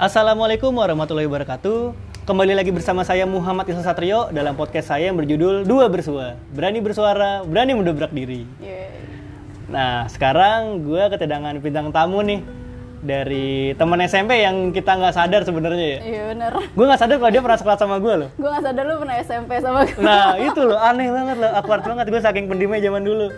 Assalamualaikum warahmatullahi wabarakatuh. Kembali lagi bersama saya Muhammad Isa Satrio dalam podcast saya yang berjudul Dua Bersua. Berani bersuara, berani mendobrak diri. Yeay. Nah, sekarang gue kedatangan bintang tamu nih dari teman SMP yang kita nggak sadar sebenarnya ya. Iya bener. Gue nggak sadar kalau dia pernah sekelas sama gue loh. Gue gak sadar lu pernah SMP sama gue. Nah, itu loh aneh banget loh, awkward banget gue saking pendimnya zaman dulu.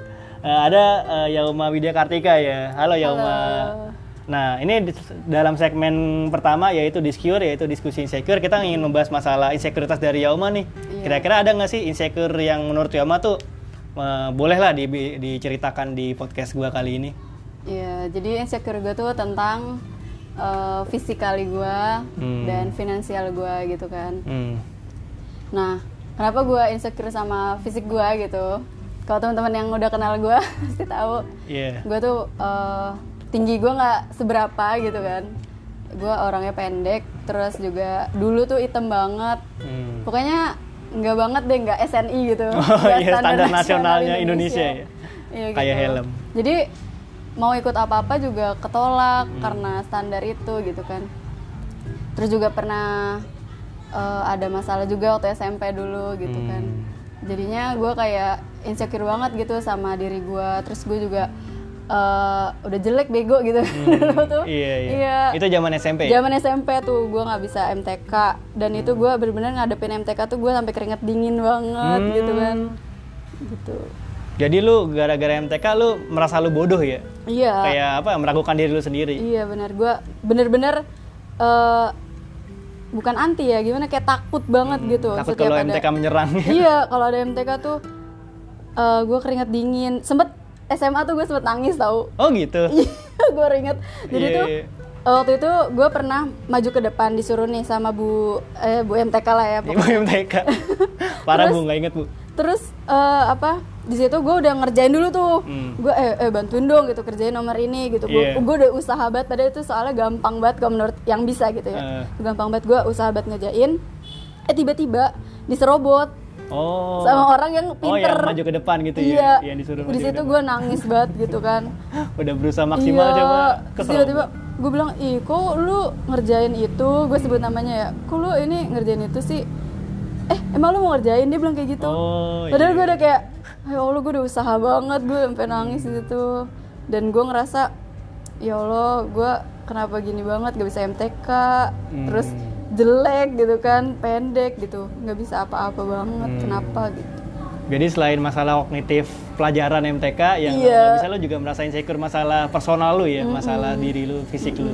Eh, ada eh, Yauma Widya Kartika ya. Halo Yauma. Halo. Nah, ini dalam segmen pertama yaitu Discure yaitu diskusi insecure kita ingin membahas masalah insekuritas dari Yauma nih. Iya. Kira-kira ada nggak sih insecure yang menurut Yauma tuh eh, bolehlah di- diceritakan di podcast gua kali ini? Iya, jadi insecure gue tuh tentang uh, fisikali gue Hmm. dan finansial gue gitu kan. Hmm. Nah, kenapa gue insecure sama fisik gue gitu? Kalau teman-teman yang udah kenal gue pasti tahu. Iya. Gue tuh uh, tinggi gue nggak seberapa gitu kan. Gue orangnya pendek, terus juga dulu tuh hitam banget. Hmm. Pokoknya nggak banget deh, nggak SNI gitu. Oh, iya, standar nasionalnya Indonesia ya. Iya, Kayak gitu. helm. Jadi mau ikut apa-apa juga ketolak Hmm. karena standar itu gitu kan. Terus juga pernah eh, ada masalah juga waktu SMP dulu gitu Hmm. kan. Jadinya gue kayak insecure banget gitu sama diri gue. Terus gue juga eh, udah jelek bego gitu dulu tuh. Iya, iya. Itu zaman SMP. ya? Zaman SMP tuh gue nggak bisa MTK dan itu gue bener-bener ngadepin MTK tuh gue sampai keringet dingin banget Hmm. gitu kan. Gitu. Jadi lu gara-gara MTK lu merasa lu bodoh ya? Iya. Kayak apa? Meragukan diri lu sendiri. Iya benar gue bener-bener eh, bukan anti ya gimana kayak takut banget gitu Hmm, Takut setiap kalau ada- MTK menyerang. iya kalau ada MTK tuh gue keringet dingin sempet SMA tuh gue sempet nangis tau Oh gitu. gue inget jadi Iya, tuh iya. eh, waktu itu gue pernah maju ke depan disuruh nih sama bu eh bu MTK lah ya Ibu MTK. Parah Terus- Bu, nggak inget Bu. terus eh, apa di situ gue udah ngerjain dulu tuh Hmm. gue eh, eh bantuin dong gitu kerjain nomor ini gitu gue Iya. gue udah usaha banget padahal itu soalnya gampang banget kalau menurut yang bisa gitu ya Eh. gampang banget gue usaha banget ngerjain eh tiba-tiba diserobot Oh. sama orang yang Oh, pinter. yang maju ke depan gitu iya. Ya. Yang disuruh di situ gue nangis banget gitu kan. Udah berusaha maksimal iya. coba. Terus kesel. tiba-tiba gue bilang ih kok lu ngerjain itu? Gue sebut namanya ya. Kok lu ini ngerjain itu sih? Eh emang lu mau ngerjain? Dia bilang kayak gitu. Oh, padahal iya. gue udah kayak ya allah gue udah usaha banget. Gue sampai nangis gitu dan gue ngerasa ya allah gue kenapa gini banget? Gak bisa MTK terus Hmm. Jelek gitu kan pendek gitu nggak bisa apa-apa banget Hmm. kenapa gitu Jadi selain masalah kognitif pelajaran MTK yang nggak bisa lu juga merasa insecure masalah personal lu ya, masalah diri lu, fisik lu.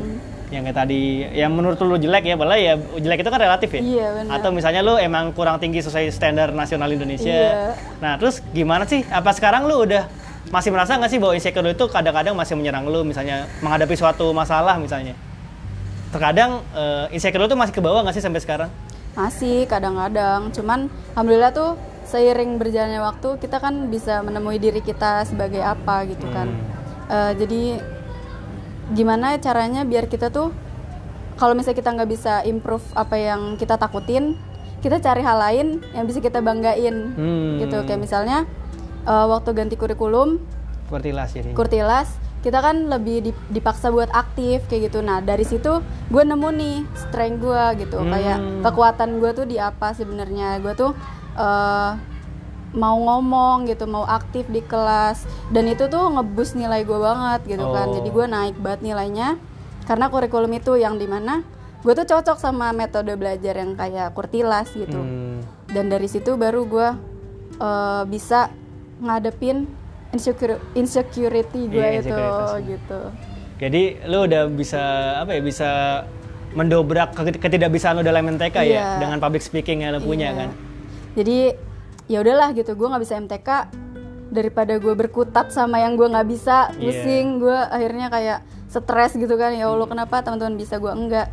Yang kayak tadi yang menurut lu jelek ya, padahal ya jelek itu kan relatif ya. Iya. Atau misalnya lu emang kurang tinggi sesuai standar nasional Indonesia. Iya. Nah, terus gimana sih? Apa sekarang lu udah masih merasa nggak sih bahwa insecure lu itu kadang-kadang masih menyerang lu misalnya menghadapi suatu masalah misalnya? Terkadang eh, insecure tuh masih ke bawah nggak sih sampai sekarang? Masih kadang-kadang, cuman alhamdulillah tuh seiring berjalannya waktu kita kan bisa menemui diri kita sebagai apa gitu kan. Eh, jadi gimana caranya biar kita tuh kalau misalnya kita nggak bisa improve apa yang kita takutin, kita cari hal lain yang bisa kita banggain Hmm. gitu. Kayak misalnya eh, waktu ganti kurikulum, Kurtilas jadi. kurtilas kita kan lebih dip- dipaksa buat aktif kayak gitu. Nah dari situ gue nemu nih strength gue gitu. Hmm. kayak kekuatan gue tuh di apa sebenarnya. Gue tuh eh, mau ngomong gitu mau aktif di kelas. Dan itu tuh ngebus nilai gue banget gitu kan. Oh. jadi gue naik banget nilainya. Karena kurikulum itu yang di mana gue tuh cocok sama metode belajar yang kayak kurtilas gitu. Hmm. dan dari situ baru gue eh, bisa ngadepin insecure insecurity gue Iya, itu gitu Jadi lu udah bisa apa ya bisa mendobrak ke- ketidakbisaan lu dalam MTK ya Iya. dengan public speaking yang lu punya Iya. kan. jadi ya udahlah gitu gue nggak bisa MTK daripada gue berkutat sama yang gue nggak bisa Iya. pusing gue akhirnya kayak stres gitu kan ya allah kenapa teman-teman bisa gue enggak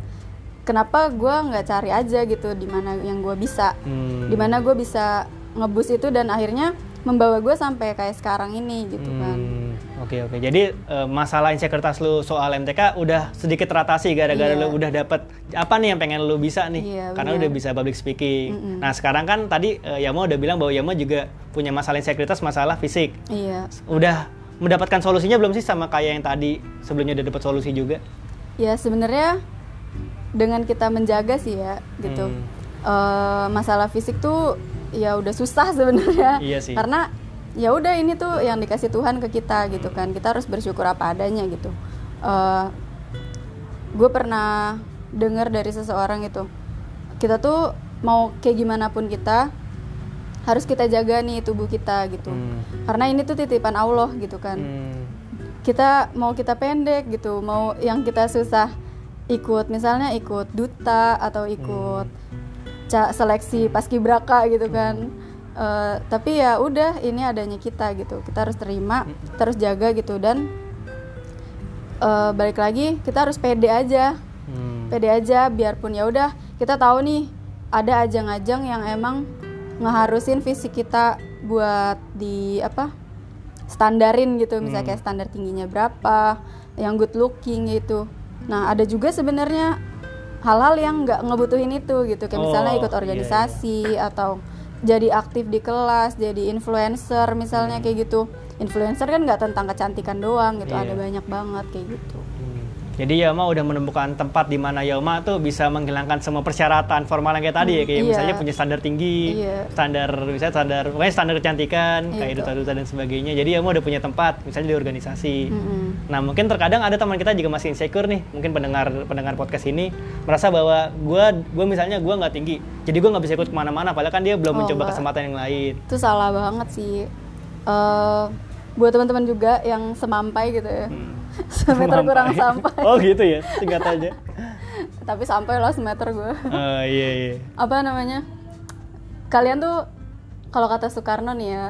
kenapa gue nggak cari aja gitu di mana yang gue bisa Hmm. di mana gue bisa ngebus itu dan akhirnya membawa gue sampai kayak sekarang ini gitu kan Hmm, Oke oke. Jadi eh, masalah insekuritas lu soal MTK udah sedikit teratasi gara-gara Iya. lu udah dapet apa nih yang pengen lu bisa nih? Iya, Karena benar. udah bisa public speaking. Nah sekarang kan tadi eh, Yamo udah bilang bahwa Yamo juga punya masalah insekuritas masalah fisik. iya Udah mendapatkan solusinya belum sih sama kayak yang tadi sebelumnya udah dapat solusi juga? ya sebenarnya dengan kita menjaga sih ya gitu Hmm. Eh, masalah fisik tuh ya udah susah sebenarnya Iya sih. karena ya udah ini tuh yang dikasih Tuhan ke kita gitu kan kita harus bersyukur apa adanya gitu gue pernah dengar dari seseorang itu kita tuh mau kayak gimana pun kita harus kita jaga nih tubuh kita gitu Hmm. karena ini tuh titipan Allah gitu kan Hmm. kita mau kita pendek gitu mau yang kita susah ikut misalnya ikut duta atau ikut ca- seleksi paskibraka gitu kan. Eh, tapi ya udah ini adanya kita gitu. Kita harus terima kita harus jaga gitu. Dan eh, balik lagi kita harus pede aja. Hmm. pede aja biarpun ya udah kita tahu nih ada ajang-ajang yang emang ngeharusin fisik kita buat di apa standarin gitu. Misalnya kayak standar tingginya berapa yang good looking gitu. Nah ada juga sebenarnya hal-hal yang nggak ngebutuhin itu gitu kayak misalnya Oh, ikut iya, organisasi atau jadi aktif di kelas jadi influencer misalnya kayak gitu influencer kan nggak tentang kecantikan doang gitu Iya. ada banyak banget kayak gitu Hmm. Jadi Yoma udah menemukan tempat di mana Yoma tuh bisa menghilangkan semua persyaratan formal yang kayak tadi ya, kayak iya. misalnya punya standar tinggi, Iya. standar misalnya standar pokoknya standar kecantikan, Iya, kayak duta-duta dan sebagainya. Jadi Yoma udah punya tempat, misalnya di organisasi. Mm-mm. Nah mungkin terkadang ada teman kita juga masih insecure nih, mungkin pendengar pendengar podcast ini merasa bahwa gua gua misalnya gua nggak tinggi, jadi gua nggak bisa ikut ke mana-mana, padahal kan dia belum Oh, mencoba enggak. kesempatan yang lain. itu salah banget sih Eh, buat teman-teman juga yang semampai gitu ya Hmm. semeter kurang sampai oh gitu ya, singkat aja. tapi sampai lah semeter gue Oh iya iya. apa namanya kalian tuh kalau kata Soekarno nih ya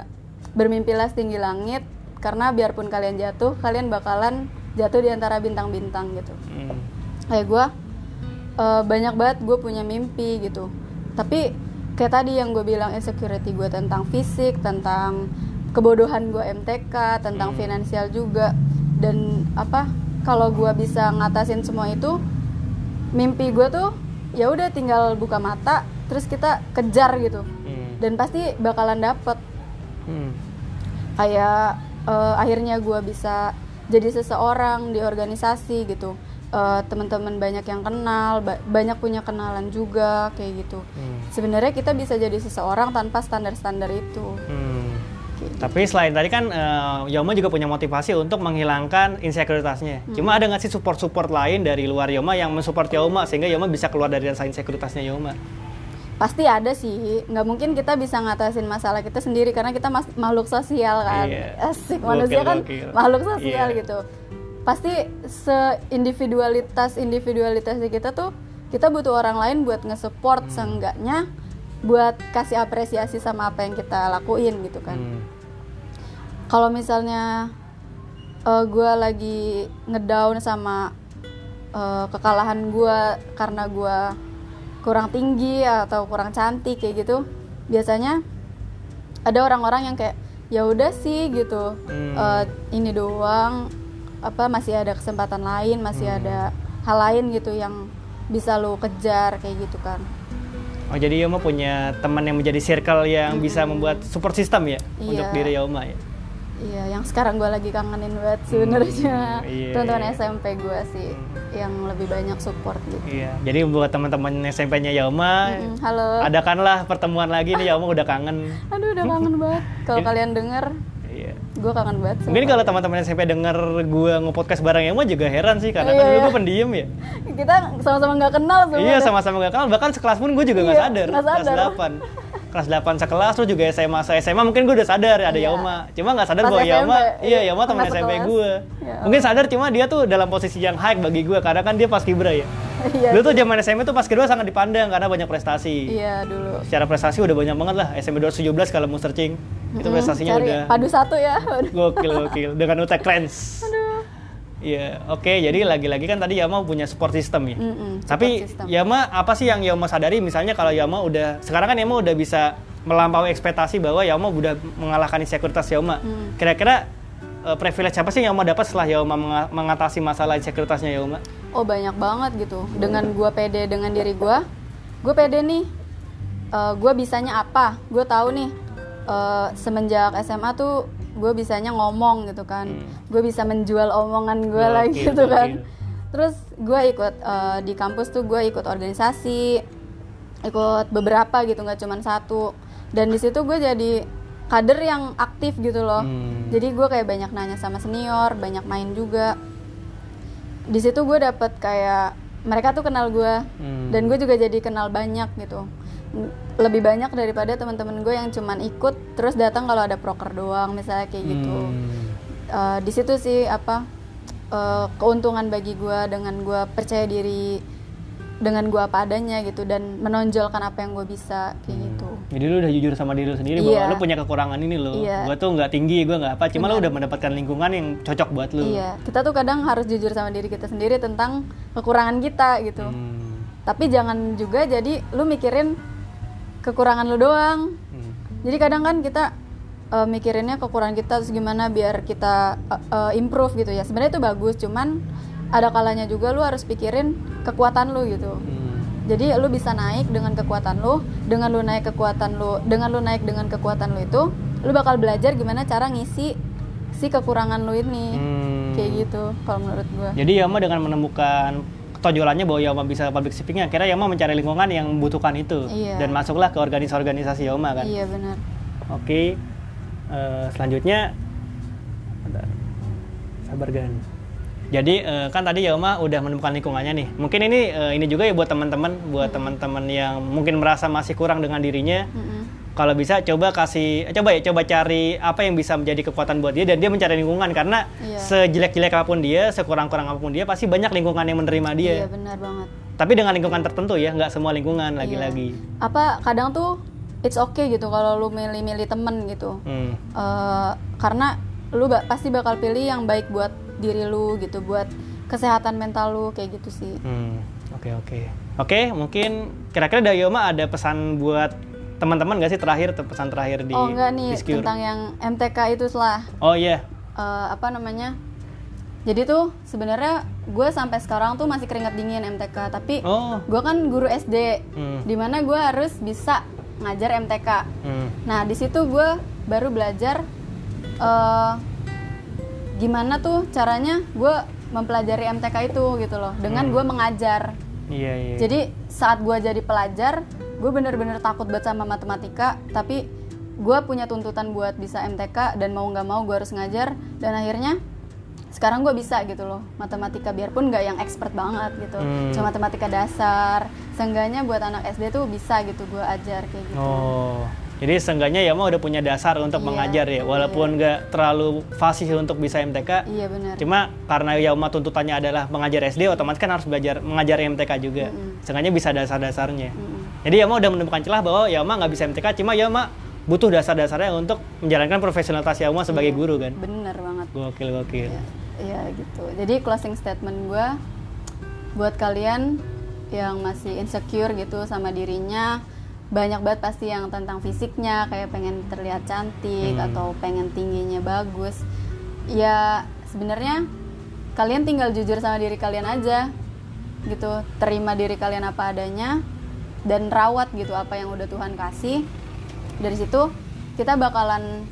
bermimpilah setinggi langit karena biarpun kalian jatuh kalian bakalan jatuh di antara bintang-bintang gitu Hmm. kayak gue eh, banyak banget gue punya mimpi gitu tapi kayak tadi yang gue bilang insecurity gue tentang fisik tentang kebodohan gue MTK tentang Hmm. finansial juga dan apa kalau gue bisa ngatasin semua itu mimpi gue tuh ya udah tinggal buka mata terus kita kejar gitu Hmm. dan pasti bakalan dapet Hmm. kayak eh, akhirnya gue bisa jadi seseorang di organisasi gitu Eh, teman-teman banyak yang kenal ba- banyak punya kenalan juga kayak gitu Hmm. sebenarnya kita bisa jadi seseorang tanpa standar-standar itu Hmm. Tapi selain tadi kan eh, Yoma juga punya motivasi untuk menghilangkan insekuritasnya. Hmm. Cuma ada nggak sih support-support lain dari luar Yoma yang mensupport Yoma sehingga Yoma bisa keluar dari rasa insekuritasnya Yoma? pasti ada sih nggak mungkin kita bisa ngatasin masalah kita sendiri karena kita makhluk sosial kan Iya. asik Gokil, manusia kan gokil. makhluk sosial Iya. gitu pasti seindividualitas individualitasnya kita tuh kita butuh orang lain buat nge-support Hmm. seenggaknya buat kasih apresiasi sama apa yang kita lakuin gitu kan Hmm. kalau misalnya gue lagi ngedown sama eh, kekalahan gue karena gue kurang tinggi atau kurang cantik kayak gitu biasanya ada orang-orang yang kayak ya udah sih gitu Hmm. Eh, ini doang apa masih ada kesempatan lain masih Hmm. ada hal lain gitu yang bisa lo kejar kayak gitu kan Oh jadi Yoma punya teman yang menjadi circle yang bisa membuat support system ya Iya. untuk diri Yoma ya. Iya, yang sekarang gue lagi kangenin banget sebenarnya iya, teman-teman iya. SMP gue sih yang lebih banyak support gitu. Iya. Jadi buat teman-teman SMP-nya Yoma, Mm, halo. adakanlah pertemuan lagi nih Yoma udah kangen. Aduh, udah kangen banget. Kalau kalian denger, Iya. gue kangen banget. Mungkin kalau teman-teman SMP denger gua nge-podcast bareng Yoma juga heran sih karena Iya, kan dulu iya. gue pendiam ya. kita sama-sama nggak kenal Iya sebenarnya. sama-sama gak kenal, bahkan sekelas pun gue juga gak Iya, sadar, nggak kelas sadar. 8 Kelas 8 sekelas, terus juga SMA, se SMA mungkin gue udah sadar ada Iya. Yauma Cuma gak sadar bahwa SMP, Yauma, iya iya, Yauma teman SMP gue Ya Mungkin sadar cuma dia tuh dalam posisi yang high bagi gue, karena kan dia pas kibra ya Iya. Dulu tuh zaman SMP tuh pas kedua sangat dipandang karena banyak prestasi Iya dulu. Secara prestasi udah banyak banget lah, SMP 217 kalau mau searching Itu Mm, prestasinya cari udah padu satu ya. gokil gokil dengan UTEK Krenz Aduh. Iya, oke. Jadi lagi-lagi kan tadi Yama punya support system ya. Mm-mm, Tapi system. Yama apa sih yang Yama sadari? Misalnya kalau Yama udah sekarang kan Yama udah bisa melampaui ekspektasi bahwa Yama udah mengalahkan insekuritas Yama. Hmm. Kira-kira eh, privilege apa sih yang Yama dapat setelah Yama menga- mengatasi masalah insekuritasnya Yama? Oh banyak banget gitu. Dengan gue pede dengan diri gue, gue pede nih. gue bisanya apa? Gue tahu nih. Eh, semenjak SMA tuh gue bisanya ngomong gitu kan. Hmm. Gue bisa menjual omongan gue lagi gitu kan. gokil. terus gue ikut eh, di kampus tuh gue ikut organisasi ikut beberapa gitu nggak cuma satu dan di situ gue jadi kader yang aktif gitu loh Hmm. jadi gue kayak banyak nanya sama senior banyak main juga di situ gue dapet kayak mereka tuh kenal gue Hmm. dan gue juga jadi kenal banyak gitu lebih banyak daripada teman-teman gue yang cuman ikut terus datang kalau ada proker doang misalnya kayak gitu Hmm. Eh, di situ sih apa eh, keuntungan bagi gue dengan gue percaya diri dengan gue apa adanya gitu dan menonjolkan apa yang gue bisa kayak gitu Jadi lu udah jujur sama diri lu sendiri Iya. bahwa lu punya kekurangan ini loh. Iya. Gua tuh nggak tinggi, gua nggak apa. Cuma lu udah mendapatkan lingkungan yang cocok buat lu. iya kita tuh kadang harus jujur sama diri kita sendiri tentang kekurangan kita gitu Hmm. tapi jangan juga jadi lu mikirin kekurangan lu doang Hmm. jadi kadang kan kita eh, mikirinnya kekurangan kita terus gimana biar kita eh, eh, improve gitu ya sebenarnya itu bagus cuman ada kalanya juga lu harus pikirin kekuatan lu gitu Hmm. jadi lu bisa naik dengan kekuatan lu dengan lu naik kekuatan lu dengan lu naik dengan kekuatan lu itu lu bakal belajar gimana cara ngisi si kekurangan lu ini Hmm. kayak gitu kalau menurut gua Jadi Yama dengan menemukan ketonjolannya bahwa Yama bisa public speaking, akhirnya Yama mencari lingkungan yang membutuhkan itu Iya. dan masuklah ke organisasi-organisasi Yama kan. iya benar Oke, eh, selanjutnya sabar gan. Jadi eh, kan tadi Yoma udah menemukan lingkungannya nih. Mungkin ini eh, ini juga ya buat teman-teman, buat teman-teman yang mungkin merasa masih kurang dengan dirinya. Mm-mm. Kalau bisa coba kasih, coba ya coba cari apa yang bisa menjadi kekuatan buat dia dan dia mencari lingkungan karena Iya. sejelek-jelek apa pun dia, sekurang-kurang apa pun dia, pasti banyak lingkungan yang menerima dia. iya benar banget Tapi dengan lingkungan tertentu ya, nggak semua lingkungan lagi-lagi. apa kadang tuh it's okay gitu kalau lu milih-milih temen gitu Hmm. Eh, karena lu ba- pasti bakal pilih yang baik buat diri lu gitu buat kesehatan mental lu kayak gitu sih Hmm, oke oke. Oke, mungkin kira-kira dari Yoma ada pesan buat teman-teman gak sih terakhir te- pesan terakhir di oh enggak nih tentang yang MTK itu lah Oh iya. Eh, apa namanya jadi tuh sebenarnya gue sampai sekarang tuh masih keringat dingin MTK tapi Oh. gue kan guru SD Hmm. di mana gue harus bisa ngajar MTK Hmm. Nah, di situ gue baru belajar eh gimana tuh caranya gue mempelajari MTK itu gitu loh, dengan gue mengajar. Iya iya. Jadi saat gue jadi pelajar, gue bener-bener takut banget sama matematika, tapi gue punya tuntutan buat bisa MTK dan mau nggak mau gue harus ngajar dan akhirnya sekarang gue bisa gitu loh matematika biarpun nggak yang expert banget gitu Hmm. cuma matematika dasar seenggaknya buat anak SD tuh bisa gitu gue ajar kayak gitu Oh. Jadi seenggaknya Yoma udah punya dasar untuk Iya, mengajar ya, walaupun nggak terlalu fasih untuk bisa MTK. iya benar Cuma karena Yoma tuntutannya adalah mengajar SD, otomatis kan harus belajar mengajar MTK juga. Seenggaknya bisa dasar-dasarnya. Mm-mm. Jadi Yama udah menemukan celah bahwa Yama nggak bisa MTK, cuma Yama butuh dasar-dasarnya untuk menjalankan profesionalitas Yama sebagai guru kan. bener banget Gokil gokil. ya, ya gitu jadi closing statement gue buat kalian yang masih insecure gitu sama dirinya banyak banget pasti yang tentang fisiknya kayak pengen terlihat cantik Hmm. atau pengen tingginya bagus ya sebenarnya kalian tinggal jujur sama diri kalian aja gitu terima diri kalian apa adanya dan rawat gitu apa yang udah Tuhan kasih dari situ kita bakalan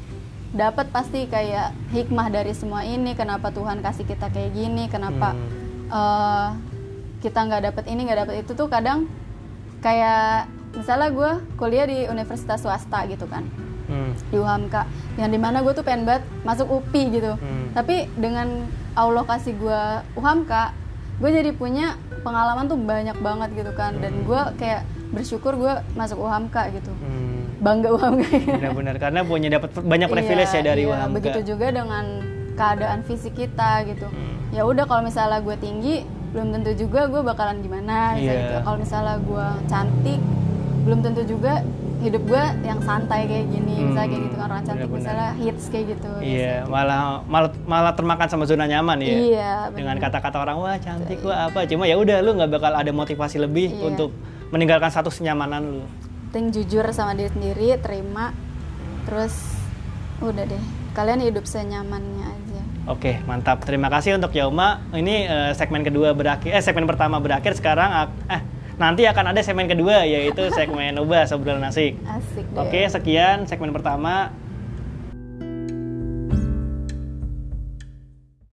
dapat pasti kayak hikmah dari semua ini kenapa Tuhan kasih kita kayak gini kenapa Hmm. eh, kita nggak dapet ini nggak dapet itu tuh kadang kayak misalnya gue kuliah di universitas swasta gitu kan Hmm. di UHAMKA yang di mana gue tuh pengen banget masuk UPI gitu Hmm. tapi dengan Allah kasih gue UHAMKA gue jadi punya pengalaman tuh banyak banget gitu kan dan gue kayak bersyukur gue masuk UHAMKA gitu Hmm. bangga UHAMKA Benar-benar karena punya dapat banyak privilege Iya, ya dari iya. UHAMKA. begitu juga dengan keadaan fisik kita gitu Hmm. ya udah kalau misalnya gue tinggi belum tentu juga gue bakalan gimana misalnya Iya. gitu. kalau misalnya gue cantik belum tentu juga hidup gue yang santai kayak gini misalnya kayak Hmm, gitu kan orang cantik benar-benar. misalnya hits kayak gitu Iya, malah malah malah termakan sama zona nyaman ya. Iya, Dengan kata-kata orang wah cantik wah apa, cuma ya udah lu nggak bakal ada motivasi lebih Iya. untuk meninggalkan satu kenyamanan lu. penting jujur sama diri sendiri terima terus udah deh kalian hidup senyamannya aja Oke, mantap. Terima kasih untuk Yauma. Ini eh, segmen kedua berakhir, eh segmen pertama berakhir. Sekarang eh nanti akan ada segmen kedua yaitu segmen ubah obrolan asik. asik deh Oke, sekian segmen pertama.